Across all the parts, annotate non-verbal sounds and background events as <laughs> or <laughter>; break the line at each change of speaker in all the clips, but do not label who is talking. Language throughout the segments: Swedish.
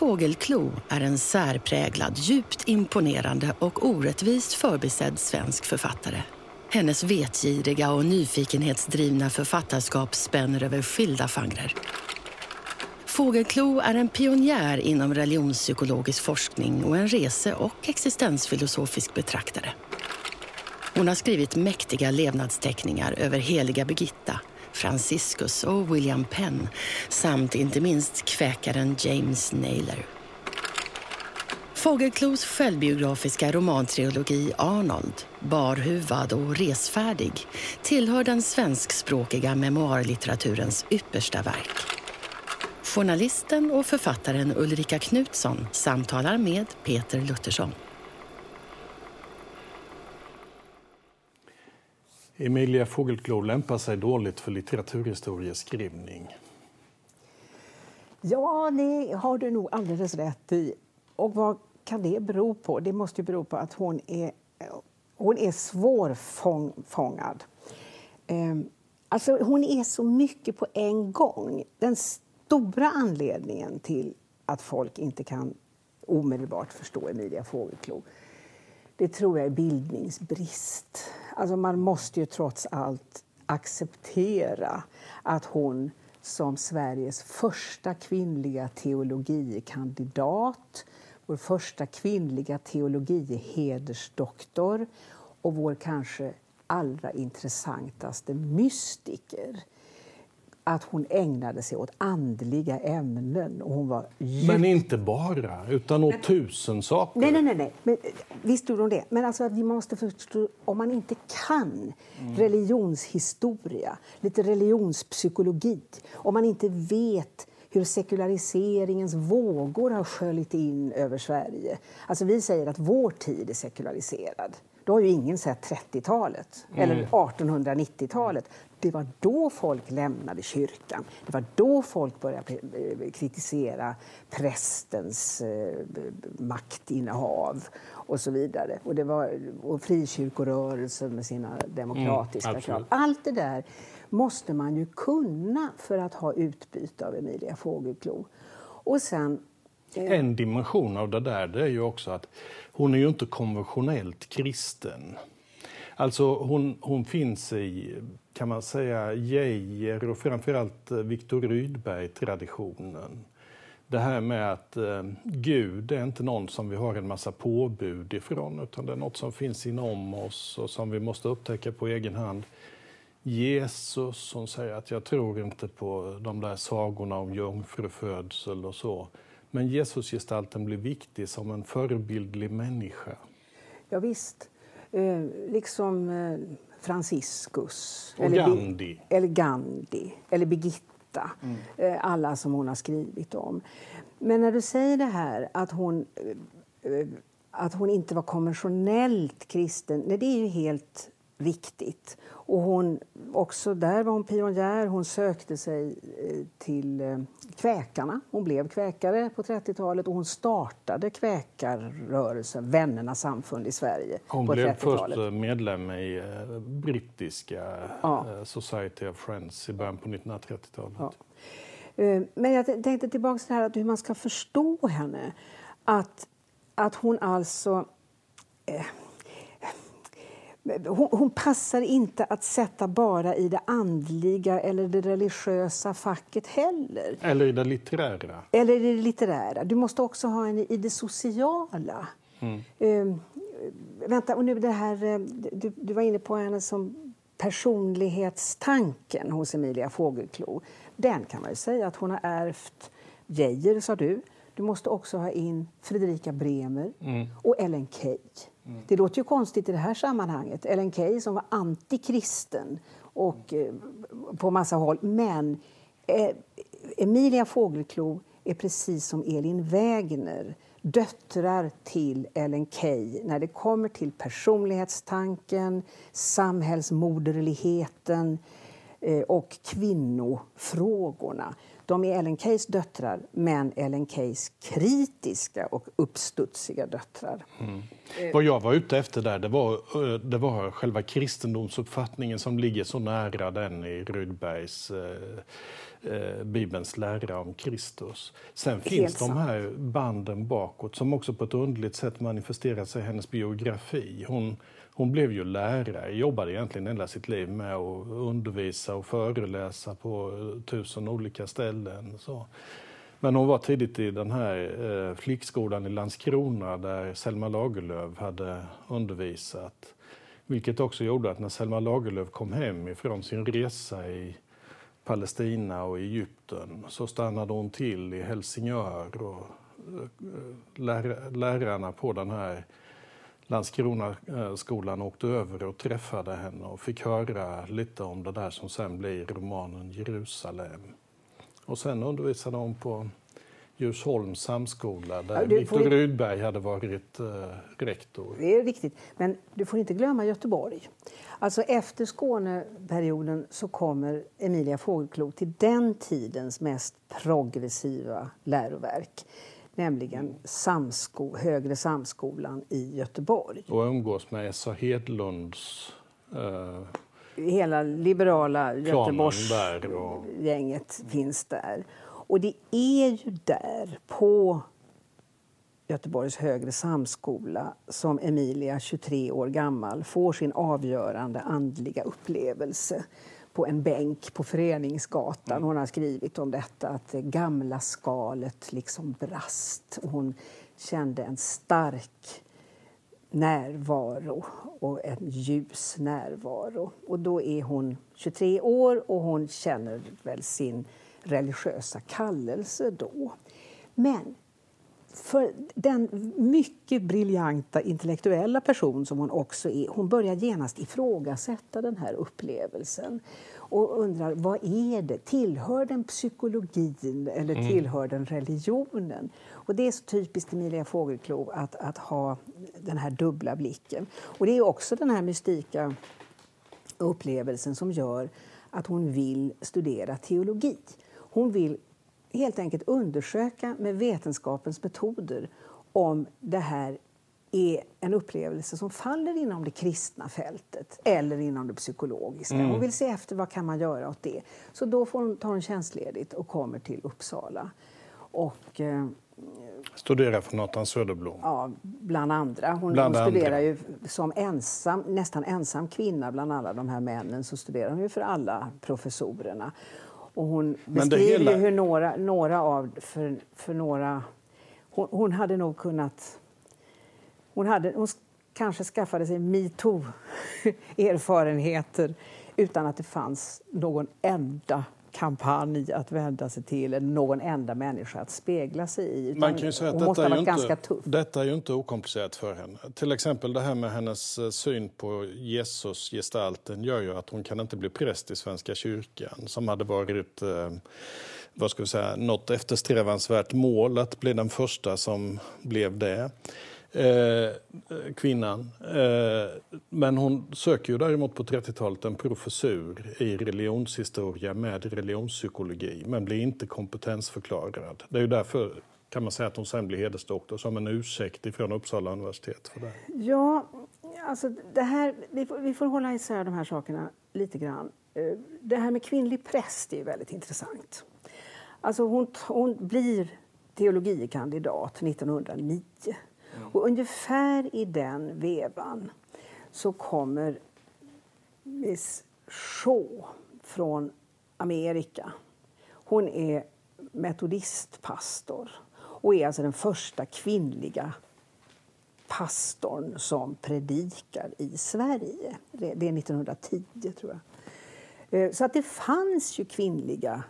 Fågelklo är en särpräglad, djupt imponerande och orättvist förbisedd svensk författare. Hennes vetgiriga och nyfikenhetsdrivna författarskap spänner över skilda genrer. Fågelklo är en pionjär inom religionspsykologisk forskning och en rese och existensfilosofisk betraktare. Hon har skrivit mäktiga levnadsteckningar över heliga Birgitta, Franciscus och William Penn samt inte minst kväkaren James Naylor. Fogelklos självbiografiska romantrilogi Arnold, Barhuvad och Resfärdig tillhör den svenskspråkiga memoarlitteraturens yppersta verk. Journalisten och författaren Ulrika Knutsson samtalar med Peter Luttersson.
Emilia Fogelklou lämpar sig dåligt för litteraturhistorieskrivning.
Ja, det har du nog alldeles rätt i. Och vad kan det bero på? Det måste ju bero på att hon är, hon är svårfångad. Ehm, alltså, hon är så mycket på en gång. Den stora anledningen till att folk inte kan omedelbart förstå Emilia Fågelklo det tror jag är bildningsbrist. Alltså man måste ju trots allt acceptera att hon som Sveriges första kvinnliga teologikandidat vår första kvinnliga teologihedersdoktor och vår kanske allra intressantaste mystiker att hon ägnade sig åt andliga ämnen. Och hon var
djup... Men inte bara, utan åt tusen saker.
Nej, nej, nej. nej. Men, visst gjorde hon det. Men alltså, vi måste förstå, om man inte kan mm. religionshistoria, lite religionspsykologi, om man inte vet hur sekulariseringens vågor har sköljt in över Sverige. Alltså vi säger att vår tid är sekulariserad. Då har ju ingen sett 30-talet mm. eller 1890-talet. Det var då folk lämnade kyrkan. Det var då folk började eh, kritisera prästens eh, maktinnehav och så vidare. Och, det var, och frikyrkorörelsen med sina demokratiska mm, krav. Allt det där måste man ju kunna för att ha utbyte av Emilia Fågelklo. Och sen
Eh. en dimension av det där det är ju också att hon är ju inte konventionellt kristen. Alltså hon, hon finns i, kan man säga, Geijer och framförallt eh, Viktor Rydberg-traditionen. Det här med att eh, Gud är inte någon som vi har en massa påbud ifrån utan det är något som finns inom oss och som vi måste upptäcka på egen hand. Jesus som säger att jag tror inte på de där sagorna om jungfrufödsel och så. Men Jesusgestalten blir viktig som en förebildlig människa.
Ja, visst. Eh, liksom eh, Franciscus.
Och eller Gandhi.
Eller Gandhi. Eller Birgitta. Mm. Eh, alla som hon har skrivit om. Men när du säger det här att hon, eh, eh, att hon inte var konventionellt kristen, nej, det är ju helt riktigt. Och hon, också där var hon pionjär. Hon sökte sig eh, till eh, kväkarna. Hon blev kväkare på 30-talet och hon startade kväkarrörelsen, Vännernas samfund i Sverige.
Hon blev först medlem i eh, brittiska ja. Society of Friends i början på 1930-talet. Ja.
Men jag tänkte tillbaka till här att hur man ska förstå henne. Att, att hon alltså... Eh, hon, hon, passar inte att sätta bara i det andliga eller det religiösa facket heller.
Eller i det litterära.
Eller i det litterära. Du måste också ha henne i det sociala. Mm. Uh, vänta, och nu det här, eh, du, du, var inne på henne som personlighetstanken hos Emilia Fågelklo. Den kan man ju säga att hon har ärvt Geijer, sa du. Du måste också ha in Fredrika Bremer mm. och Ellen Key. Mm. Det låter ju konstigt i det här sammanhanget. Ellen Key som var antikristen och, eh, på massa håll. Men eh, Emilia Fågelklo är precis som Elin Wägner döttrar till Ellen Key när det kommer till personlighetstanken, samhällsmoderligheten eh, och kvinnofrågorna. De är Ellen Keys döttrar, men Ellen Keys kritiska och uppstudsiga döttrar. Mm.
Vad jag var ute efter där, det var, eh, det var själva kristendomsuppfattningen som ligger så nära den i Rydbergs eh, eh, Bibelns lära om Kristus. Sen finns de här banden bakåt som också på ett underligt sätt manifesterar sig i hennes biografi. Hon, hon blev ju lärare, jobbade egentligen hela sitt liv med att undervisa och föreläsa på eh, tusen olika ställen. Så. Men hon var tidigt i den här eh, flickskolan i Landskrona där Selma Lagerlöf hade undervisat. Vilket också gjorde att när Selma Lagerlöf kom hem ifrån sin resa i Palestina och Egypten så stannade hon till i Helsingör och eh, lärarna på den här Landskronaskolan åkte över och träffade henne och fick höra lite om det där som sen blir romanen Jerusalem. Och sen undervisade hon på Djursholms samskola där ja, Viktor får... Rydberg hade varit eh, rektor.
Det är riktigt, men du får inte glömma Göteborg. Alltså efter Skåneperioden så kommer Emilia Fågelklo till den tidens mest progressiva läroverk nämligen Samsko, Högre Samskolan i Göteborg.
Och umgås med Essa Hedlunds
eh, Hela liberala Göteborgsgänget och... finns där. Och det är ju där, på Göteborgs högre samskola som Emilia, 23 år gammal, får sin avgörande andliga upplevelse på en bänk på Föreningsgatan. Hon har skrivit om detta, att det gamla skalet liksom brast. Hon kände en stark närvaro och en ljus närvaro. Och då är hon 23 år och hon känner väl sin religiösa kallelse då. Men för den mycket briljanta intellektuella person som hon också är, hon börjar genast ifrågasätta den här upplevelsen och undrar vad är det? Tillhör den psykologin eller mm. tillhör den religionen? Och det är så typiskt Emilia Fågelklo att, att ha den här dubbla blicken. Och det är också den här mystika upplevelsen som gör att hon vill studera teologi. Hon vill helt enkelt undersöka med vetenskapens metoder om det här är en upplevelse som faller inom det kristna fältet eller inom det psykologiska. Mm. Hon vill se efter vad kan man göra åt det. Så då får hon, tar hon tjänstledigt och kommer till Uppsala. Och, eh,
Studerar för Nathan Söderblom?
Ja, bland andra. Hon, bland hon studerar andra. ju som ensam, nästan ensam kvinna bland alla de här männen så studerar hon ju för alla professorerna. Och hon beskriver hela... hur några, några av... För, för några, hon, hon hade nog kunnat... Hon, hade, hon kanske skaffade sig metoo-erfarenheter utan att det fanns någon enda kampanj att vända sig till eller någon enda människa att spegla sig i.
Man kan ju säga att detta är, inte, detta är ju inte okomplicerat för henne. Till exempel det här med hennes eh, syn på Jesus-gestalten gör ju att hon kan inte bli präst i Svenska kyrkan som hade varit eh, vad ska vi säga, något eftersträvansvärt mål att bli den första som blev det eh, kvinnan. Eh, men hon söker ju däremot på 30-talet en professur i religionshistoria med religionspsykologi, men blir inte kompetensförklarad. Det är ju därför kan man säga att hon sen blir hedersdoktor som en ursäkt ifrån Uppsala universitet. För det.
Ja, alltså det här, vi, får, vi får hålla isär de här sakerna lite grann. Eh, det här med kvinnlig präst är väldigt intressant. Alltså hon, hon blir teologikandidat 1909. Och ungefär i den vevan så kommer Miss Shaw från Amerika. Hon är metodistpastor och är alltså den första kvinnliga pastorn som predikar i Sverige. Det är 1910, tror jag. Eh, så att det fanns ju kvinnliga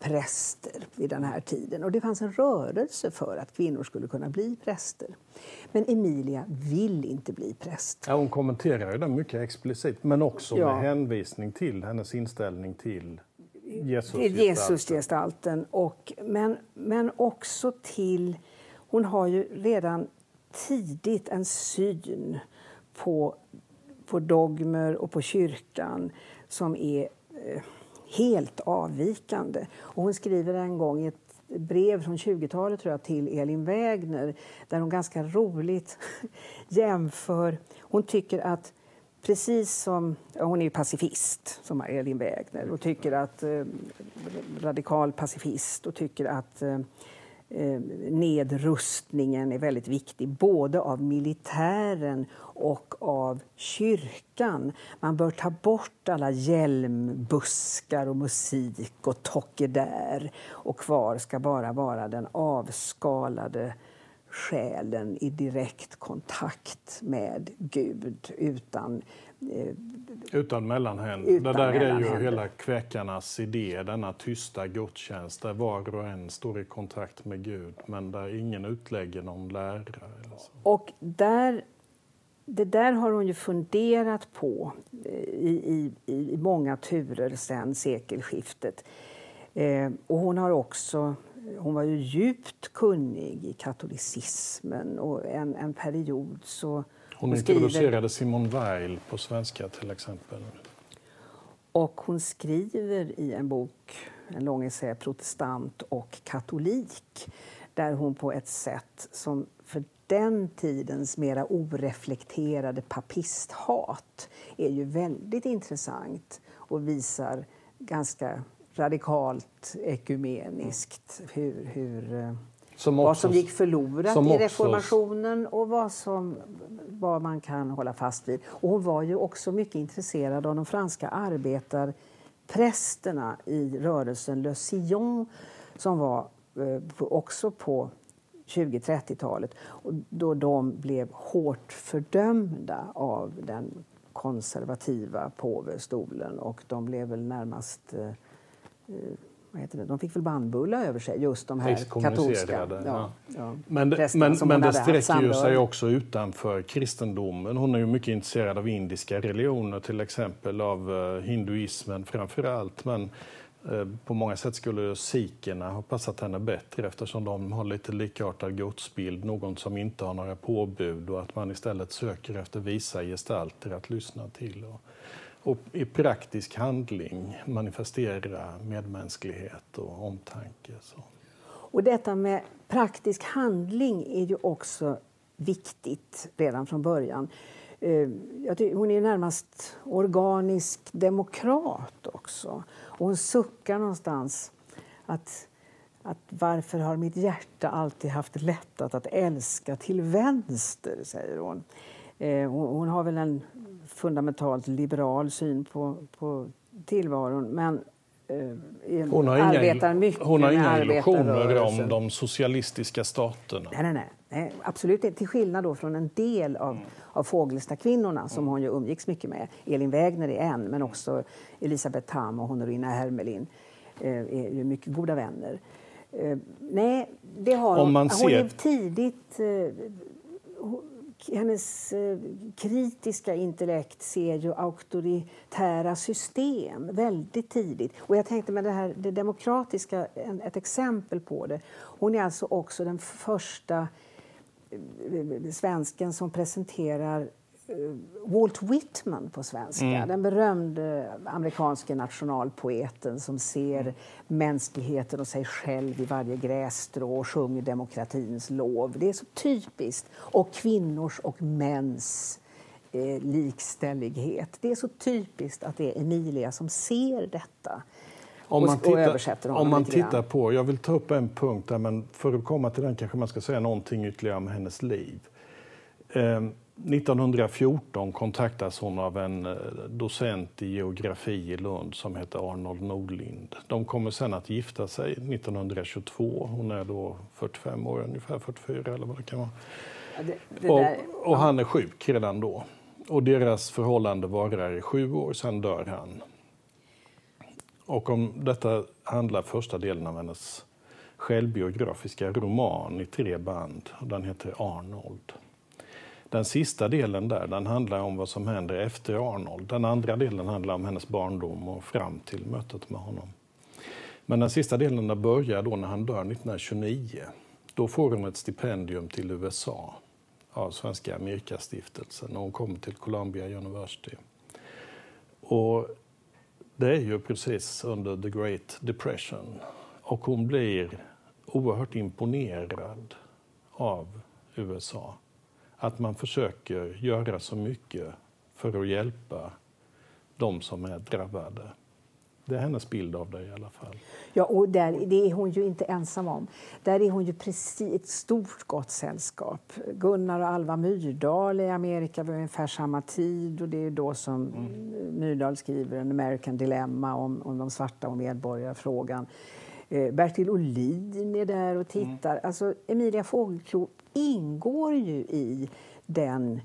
präster vid den här tiden. Och det fanns en rörelse för att kvinnor skulle kunna bli präster. Men Emilia vill inte bli präst.
Ja, hon kommenterar det mycket explicit, men också ja. med hänvisning till hennes inställning till
Jesusgestalten. Jesusgestalten och, men, men också till... Hon har ju redan tidigt en syn på, på dogmer och på kyrkan som är eh, helt avvikande. Och hon skriver en gång i ett brev från 20-talet tror jag, till Elin Wägner där hon ganska roligt <laughs> jämför. Hon tycker att precis som... Hon är ju pacifist, som Elin Wägner, och tycker att... Eh, radikal pacifist och tycker att eh, eh, Ehm, nedrustningen är väldigt viktig, både av militären och av kyrkan. Man bör ta bort alla hjälmbuskar och musik och tokedär och kvar ska bara vara den avskalade själen i direkt kontakt med Gud utan
utan mellanhänder. Utan det där är ju hela kväkarnas idé, denna tysta gudstjänst där var och en står i kontakt med Gud men där ingen utlägger någon lära.
Och där, det där har hon ju funderat på eh, i, i, i många turer sedan sekelskiftet. Eh, och hon har också hon var ju djupt kunnig i katolicismen och en, en period så...
Hon introducerade Simone Weil på svenska till exempel.
Och hon skriver i en bok, en lång essä, Protestant och katolik, där hon på ett sätt som för den tidens mera oreflekterade papisthat är ju väldigt intressant och visar ganska radikalt ekumeniskt hur, hur eh, som också, vad som gick förlorat som i reformationen och vad, som, vad man kan hålla fast vid. Och hon var ju också mycket intresserad av de franska arbetarprästerna i rörelsen Le Sillon som var eh, också på 20-30-talet då de blev hårt fördömda av den konservativa påvestolen och de blev väl närmast eh, Eh, vad heter det? De fick väl bannbulla över sig, just de här katolska. Ja,
ja. Men, det, men, men det sträcker ju sig också utanför kristendomen. Hon är ju mycket intresserad av indiska religioner, till exempel av uh, hinduismen framför allt. Men uh, på många sätt skulle sikherna ha passat henne bättre eftersom de har lite likartad gudsbild, någon som inte har några påbud och att man istället söker efter visa gestalter att lyssna till. Och, och i praktisk handling manifestera medmänsklighet och omtanke. Så.
Och detta med praktisk handling är ju också viktigt redan från början. Eh, hon är närmast organisk demokrat också. Och hon suckar någonstans att, att varför har mitt hjärta alltid haft lättat att älska till vänster, säger hon. Eh, hon har väl en fundamentalt liberal syn på, på tillvaron. Men
eh, hon har arbetar inga, mycket hon har inga illusioner om de socialistiska staterna.
Nej, nej, nej, absolut inte. Till skillnad då från en del av, mm. av Fågelsta-kvinnorna som hon ju umgicks mycket med. Elin Wägner är en, men också Elisabeth Tam och Honorina Hermelin eh, är ju mycket goda vänner. Eh, nej, det har hon. Hon är tidigt eh, hennes eh, kritiska intellekt ser ju auktoritära system väldigt tidigt. Och jag tänkte med det här det demokratiska, ett exempel på det. Hon är alltså också den första eh, eh, svensken som presenterar Walt Whitman på svenska, mm. den berömde amerikanske nationalpoeten som ser mm. mänskligheten och sig själv i varje grässtrå och sjunger demokratins lov. Det är så typiskt. Och kvinnors och mäns eh, likställighet. Det är så typiskt att det är Emilia som ser detta.
Om man tittar, om man tittar på, jag vill ta upp en punkt där, men för att komma till den kanske man ska säga någonting ytterligare om hennes liv. Um, 1914 kontaktas hon av en eh, docent i geografi i Lund som heter Arnold Nordlind. De kommer sen att gifta sig 1922. Hon är då 45 år, ungefär 44 eller vad det kan vara. Ja, det, det och, och, han är sjuk redan då. Och deras förhållande varar i sju år, sen dör han. Och om detta handlar första delen av hennes självbiografiska roman i tre band. Den heter Arnold. Den sista delen där, den handlar om vad som händer efter Arnold. Den andra delen handlar om hennes barndom och fram till mötet med honom. Men den sista delen där börjar då när han dör 1929. Då får hon ett stipendium till USA av Svenska Amerikastiftelsen och hon kommer till Columbia University. Och det är ju precis under the Great Depression och hon blir oerhört imponerad av USA att man försöker göra så mycket för att hjälpa de som är drabbade. Det är hennes bild av det i alla fall.
Ja, och där, det är hon ju inte ensam om. Där är hon ju precis ett stort gott sällskap. Gunnar och Alva Myrdal i Amerika vid ungefär samma tid och det är då som mm. Myrdal skriver en American Dilemma om, om de svarta och medborgarfrågan. Eh, Bertil Ohlin är där och tittar. Mm. Alltså, Emilia Fågelklo ingår ju i den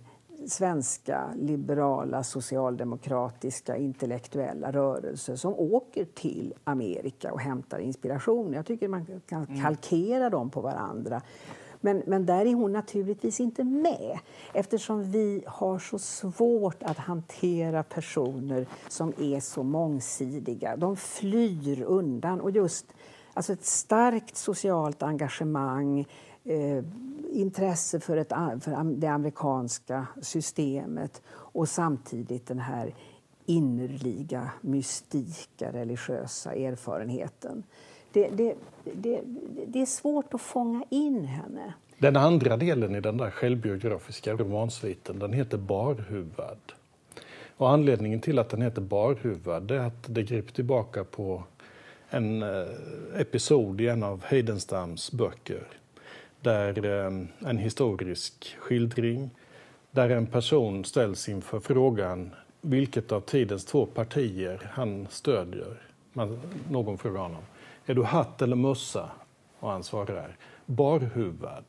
svenska liberala socialdemokratiska intellektuella rörelser som åker till Amerika och hämtar inspiration. Jag tycker man kan mm. kalkera dem på varandra. Men, men där är hon naturligtvis inte med eftersom vi har så svårt att hantera personer som är så mångsidiga. De flyr undan. Och just alltså ett starkt socialt engagemang eh, intresse för, ett, för det amerikanska systemet och samtidigt den här innerliga, mystika, religiösa erfarenheten. Det, det, det, det, är svårt att fånga in henne.
Den andra delen i den där självbiografiska romansviten den heter Barhuvad. Och anledningen till att den heter Barhuvad är att det griper tillbaka på en eh, episod i en av Heidenstams böcker där eh, en historisk skildring där en person ställs inför frågan vilket av tidens två partier han stödjer. Man, någon frågar honom. Är du hatt eller mössa? Och han svarar barhuvad.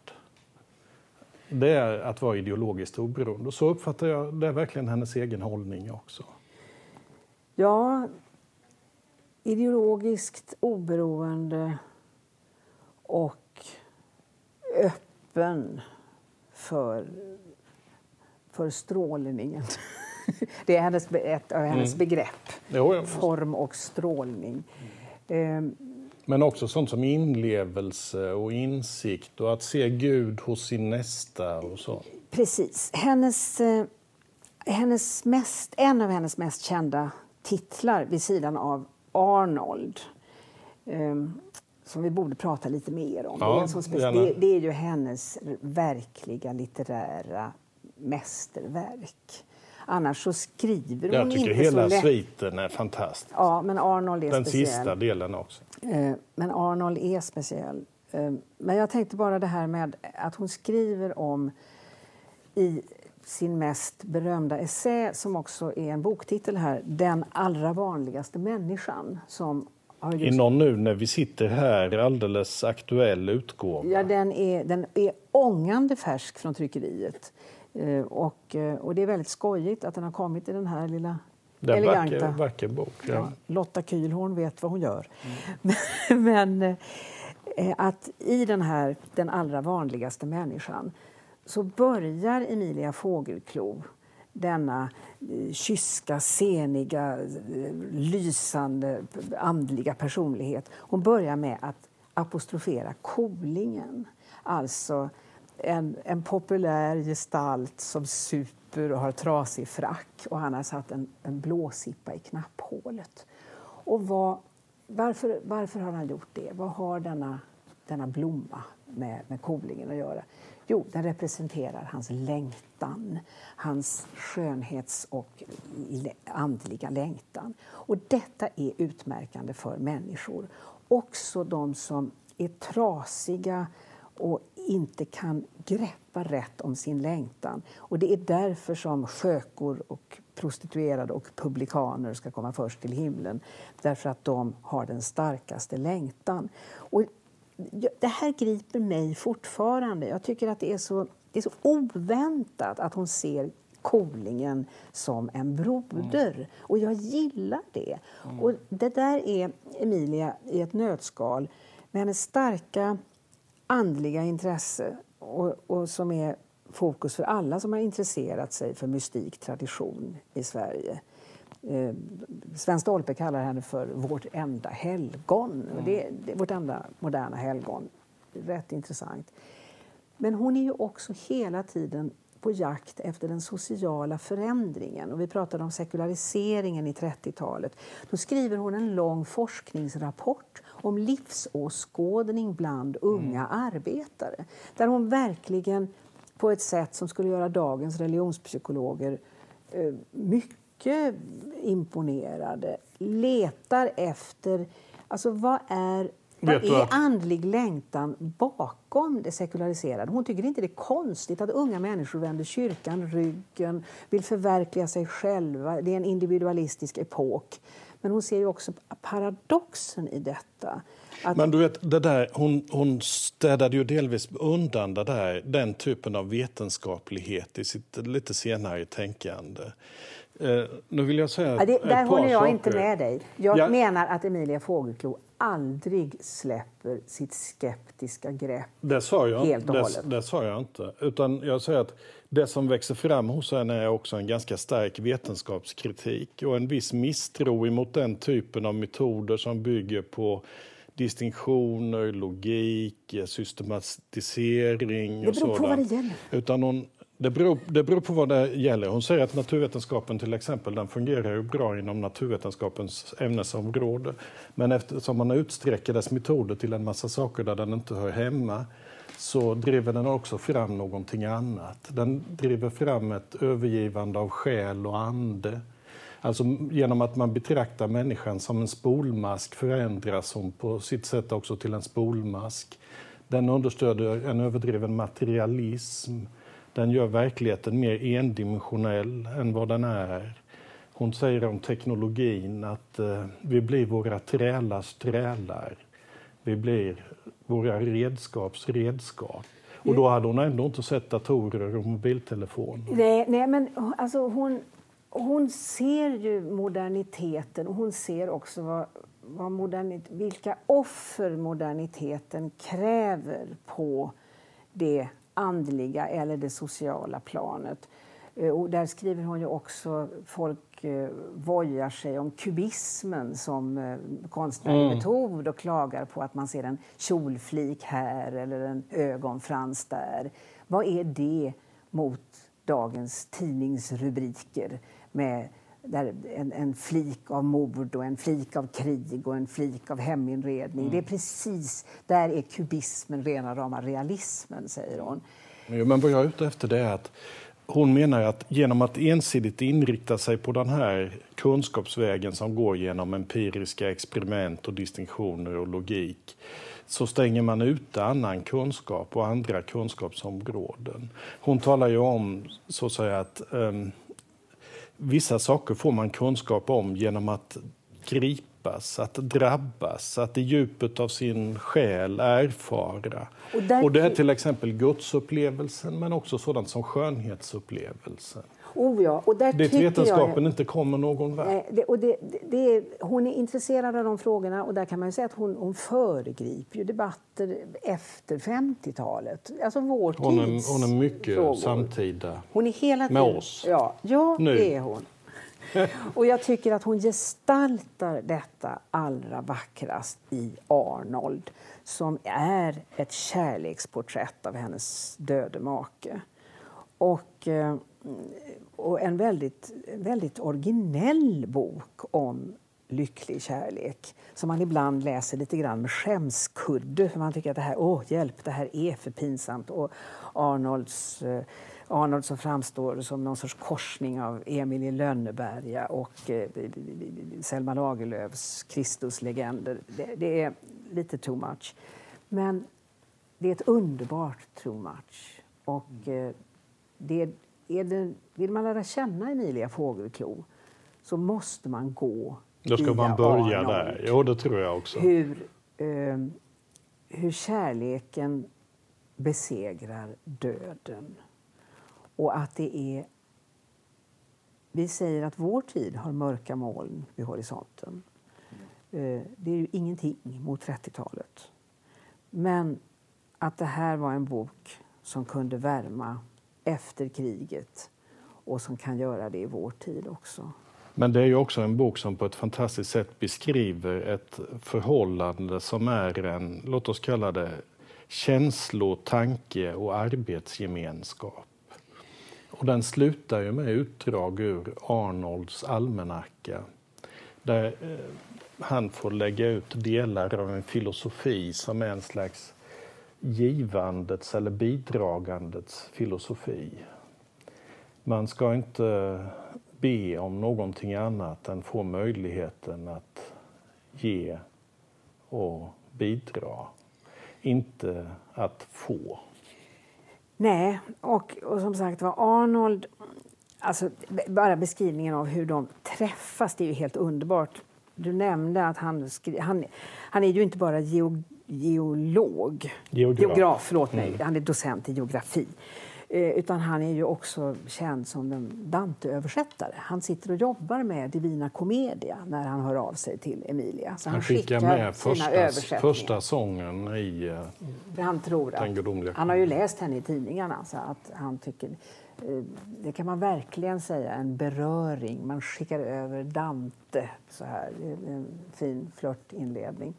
Det är att vara ideologiskt oberoende. Och så uppfattar jag det är verkligen hennes egen hållning också.
Ja, ideologiskt oberoende och öppen för, för strålningen. <laughs> Det är hennes, ett av hennes mm. begrepp. Jo, Form och strålning.
Mm. Men också sånt som inlevelse och insikt och att se Gud hos sin nästa och så.
Precis. Hennes, eh, hennes mest, en av hennes mest kända titlar vid sidan av Arnold ehm, som vi borde prata lite mer om. Ja, det, är det, det, är ju hennes verkliga litterära mästerverk. Annars så skriver hon inte så lätt.
Jag tycker hela sviten är fantastisk.
Ja, men Arnold är
Den
speciell.
sista delen också.
Eh, men Arnold är speciell. Eh, men jag tänkte bara det här med att hon skriver om i sin mest berömda essä, som också är en boktitel här, Den allra vanligaste människan, som
I någon nu när vi sitter här, alldeles aktuell utgåva?
Ja, den är, den är ångande färsk från tryckeriet. Eh, och, eh, och det är väldigt skojigt att den har kommit i den här lilla
är
eleganta...
Vacker, vacker bok. Ja. Ja,
Lotta Kühlhorn vet vad hon gör. Mm. <laughs> Men eh, att i den här, den allra vanligaste människan, så börjar Emilia Fågelklo denna eh, kyska, seniga, eh, lysande, andliga personlighet. Hon börjar med att apostrofera Kolingen. Alltså en, en populär gestalt som super och har trasig frack och han har satt en, en blåsippa i knapphålet. Och vad, varför, varför har han gjort det? Vad har denna, denna blomma med, med Kolingen att göra? Jo, den representerar hans längtan, hans skönhets och andliga längtan. Och detta är utmärkande för människor. Också de som är trasiga och inte kan greppa rätt om sin längtan. Och Det är därför som skökor och prostituerade och publikaner ska komma först till himlen. Därför att de har den starkaste längtan. Och det här griper mig fortfarande. Jag tycker att det är så, det är så oväntat att hon ser Kolingen som en broder. Mm. Och jag gillar det. Mm. Och det där är Emilia i ett nötskal med hennes starka andliga intresse och, och som är fokus för alla som har intresserat sig för mystik tradition i Sverige. Eh, Sven Stolpe kallar henne för vårt enda helgon. Mm. Det, det är vårt enda moderna helgon. Rätt intressant. Men hon är ju också hela tiden på jakt efter den sociala förändringen. Och vi pratade om sekulariseringen i 30-talet. Då skriver hon en lång forskningsrapport om livsåskådning bland unga mm. arbetare. Där hon verkligen på ett sätt som skulle göra dagens religionspsykologer eh, mycket imponerade, letar efter... Alltså vad är, vad är andlig längtan bakom det sekulariserade? Hon tycker inte det är konstigt att unga människor vänder kyrkan ryggen, vill förverkliga sig själva. Det är en individualistisk epok. Men hon ser ju också paradoxen i detta.
Att... Men du vet, det där, hon, hon städade ju delvis undan det där, den typen av vetenskaplighet i sitt lite senare tänkande. Eh, nu vill jag säga
ja, det, Där håller jag saker. inte med dig. Jag ja. menar att Emilia Fågelklo aldrig släpper sitt skeptiska grepp
det sa jag, helt och det, hållet. Det sa jag inte. Utan jag säger att det som växer fram hos henne är också en ganska stark vetenskapskritik och en viss misstro emot den typen av metoder som bygger på distinktioner, logik, systematisering
och sådant. Det beror på vad det gäller.
Utan hon, det beror, det beror på vad det gäller. Hon säger att naturvetenskapen till exempel den fungerar ju bra inom naturvetenskapens ämnesområde. Men eftersom man utsträcker dess metoder till en massa saker där den inte hör hemma så driver den också fram någonting annat. Den driver fram ett övergivande av själ och ande. Alltså genom att man betraktar människan som en spolmask förändras hon på sitt sätt också till en spolmask. Den understöder en överdriven materialism. Den gör verkligheten mer endimensionell än vad den är. Hon säger om teknologin att eh, vi blir våra trälars trälar. Vi blir våra redskaps redskap. Och då hade hon ändå inte sett datorer och mobiltelefoner.
Nej, nej men alltså hon, hon ser ju moderniteten och hon ser också vad, vad modernit, vilka offer moderniteten kräver på det andliga eller det sociala planet. Eh, och där skriver hon ju också folk eh, vojar sig om kubismen som eh, konstnärlig mm. metod och klagar på att man ser en kjolflik här eller en ögonfrans där. Vad är det mot dagens tidningsrubriker med där en, en, flik av mord och en flik av krig och en flik av heminredning. Mm. Det är precis, där är kubismen rena rama realismen, säger hon.
Men vad jag är ute efter det är att hon menar att genom att ensidigt inrikta sig på den här kunskapsvägen som går genom empiriska experiment och distinktioner och logik så stänger man ute annan kunskap och andra kunskapsområden. Hon talar ju om så att säga att um, vissa saker får man kunskap om genom att gripas, att drabbas, att i djupet av sin själ erfara. Och, där... och det är till exempel gudsupplevelsen men också sådant som skönhetsupplevelsen.
Oh ja, och där
det vetenskapen jag, inte kommer någon vart.
Det, och det, det, hon är intresserad av de frågorna och där kan man säga att hon, hon föregriper ju debatter efter 50-talet. Alltså vår
hon är, hon är mycket frågor. samtida
hon är hela tiden,
med oss.
Ja, ja nu. det är hon. <laughs> och jag tycker att hon gestaltar detta allra vackrast i Arnold som är ett kärleksporträtt av hennes döde make. Och eh, och en väldigt, väldigt originell bok om lycklig kärlek som man ibland läser lite grann med skämskudde för man tycker att det här, åh hjälp, det här är för pinsamt. Och Arnolds, eh, Arnold som framstår som någon sorts korsning av Emil i Lönneberga och eh, Selma Lagerlöfs Kristuslegender. Det, det är lite too much. Men det är ett underbart too much. Och eh, det det, vill man lära känna Emilia Fågelklo så måste man gå
Då ska man börja Arnold. där. Jo, det tror jag också.
Hur, eh, hur kärleken besegrar döden. Och att det är... Vi säger att vår tid har mörka moln vid horisonten. Eh, det är ju ingenting mot 30-talet. Men att det här var en bok som kunde värma efter kriget och som kan göra det i vår tid också.
Men det är ju också en bok som på ett fantastiskt sätt beskriver ett förhållande som är en, låt oss kalla det, känslo-, tanke och arbetsgemenskap. Och den slutar ju med utdrag ur Arnolds almanacka där eh, han får lägga ut delar av en filosofi som är en slags givandets eller bidragandets filosofi. man ska inte be om någonting annat än få möjligheten att ge och bidra. Inte att få.
Nej, och, och som sagt var Arnold, alltså bara beskrivningen av hur de träffas, det är ju helt underbart. Du nämnde att han, han, han är ju inte bara geog, geolog,
Geograf.
geograf, förlåt mig,
Mm.
han är docent i geografi. Eh, utan han är ju också känd som en Dante-översättare. Han sitter och jobbar med Divina Commedia när han hör av sig till Emilia. Så
Han skickar med
sina
första, första sången i eh,
För han tror att, han har ju läst henne i tidningarna så att han tycker eh, det kan man verkligen säga en beröring. Man skickar över Dante så här. Är En fin flörtinledning.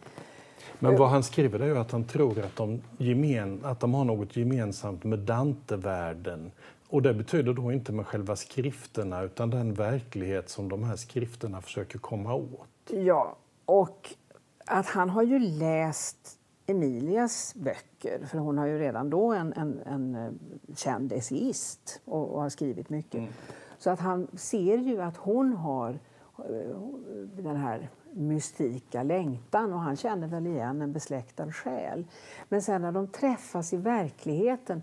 Men vad han skriver är ju att han tror att de, gemen, att de har något gemensamt med Dante-världen. Och det betyder då inte med själva skrifterna utan den verklighet som de här skrifterna försöker komma åt.
Ja, och att han har ju läst Emilias böcker, för hon har ju redan då en, en, en eh, känd essayist och, och har skrivit mycket. Så att han ser ju att hon har eh, den här mystika längtan och han känner väl igen en besläktad själ. Men sen när de träffas i verkligheten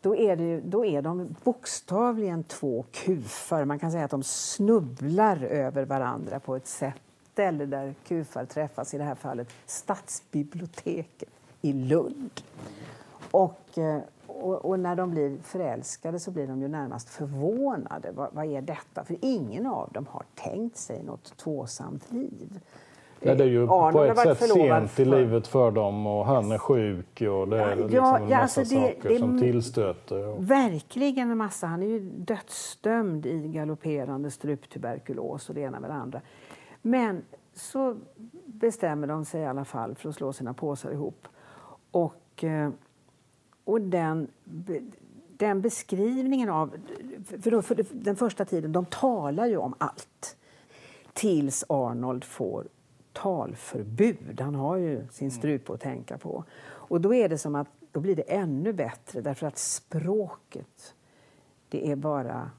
då är, det, ju- då är de bokstavligen två kufar. Man kan säga att de snubblar över varandra på ett sätt ställe där kufar träffas, i det här fallet stadsbiblioteket i Lund. Och, eh, och, och när de blir förälskade så blir de ju närmast förvånade. Vad, vad är detta? För ingen av dem har tänkt sig något tvåsamt liv.
Ja, det är ju
Arnold
på ett sätt sent i
för-
livet för dem och han är sjuk och det är
Ja,
liksom
ja,
en
ja,
massa
alltså det-
saker
det-
som tillstöter. Och,
Verkligen en massa. Han är ju dödsdömd i galopperande struptuberkulos och det ena med det andra. Men så bestämmer de sig i alla fall för att slå sina påsar ihop. Och, eh, och den, den beskrivningen av... För, då, för den första tiden, de talar ju om allt. Tills Arnold får talförbud. Han har ju sin strupe att tänka på. Och då är det som att då blir det ännu bättre därför att språket, det är bara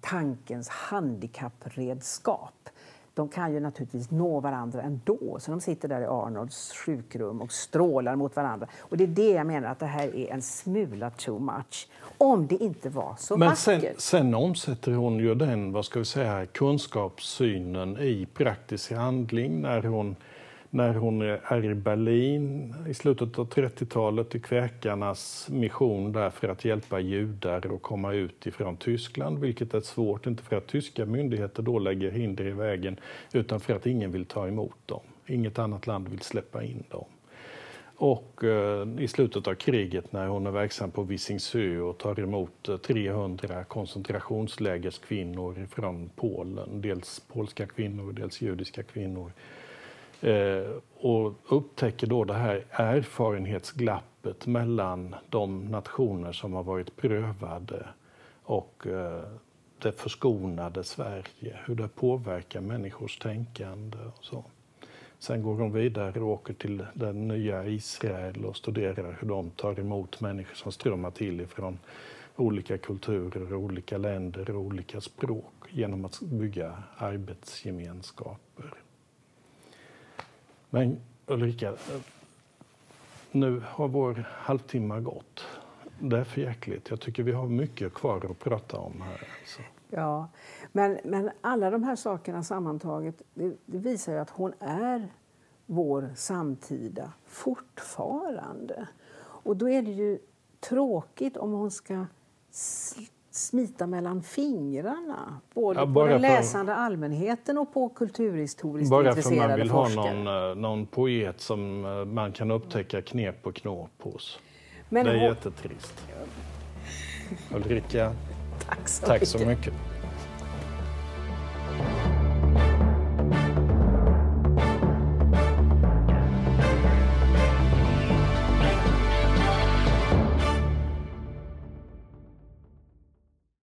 tankens handikappredskap. De kan ju naturligtvis nå varandra ändå, så de sitter där i Arnolds sjukrum och strålar mot varandra. Och det är det jag menar att det här är en smula too much. Om det inte var så
Men sen,
vackert.
sen omsätter hon ju den vad ska vi säga, kunskapssynen i praktisk handling när hon, när hon är i Berlin i slutet av 30-talet i kväkarnas mission där för att hjälpa judar att komma ut ifrån Tyskland, vilket är svårt, inte för att tyska myndigheter då lägger hinder i vägen utan för att ingen vill ta emot dem. Inget annat land vill släppa in dem. Och eh, i slutet av kriget när hon är verksam på Visingsö och tar emot eh, 300 koncentrationslägerskvinnor från Polen, dels polska kvinnor, dels judiska kvinnor. Eh, och upptäcker då det här erfarenhetsglappet mellan de nationer som har varit prövade och eh, det förskonade Sverige, hur det påverkar människors tänkande och så. Sen går hon vidare och åker till den nya Israel och studerar hur de tar emot människor som strömmar till ifrån olika kulturer, olika länder och olika språk genom att bygga arbetsgemenskaper. Men Ulrika, nu har vår halvtimme gått. Det är för jäkligt. Jag tycker vi har mycket kvar att prata om här. Alltså.
Ja, men, men alla de här sakerna sammantaget det, det visar ju att hon är vår samtida fortfarande. Och då är det ju tråkigt om hon ska smita mellan fingrarna både
Ja,
på
bara
den
för-
läsande allmänheten och på kulturhistoriskt
Bara för man
intresserade
vill ha
forskare.
någon, eh, någon poet som eh, man kan upptäcka knep och knåp hos.
Men
det är
hon-
jättetrist. Ulrika, <laughs>
Tack så
tack
mycket.
så mycket.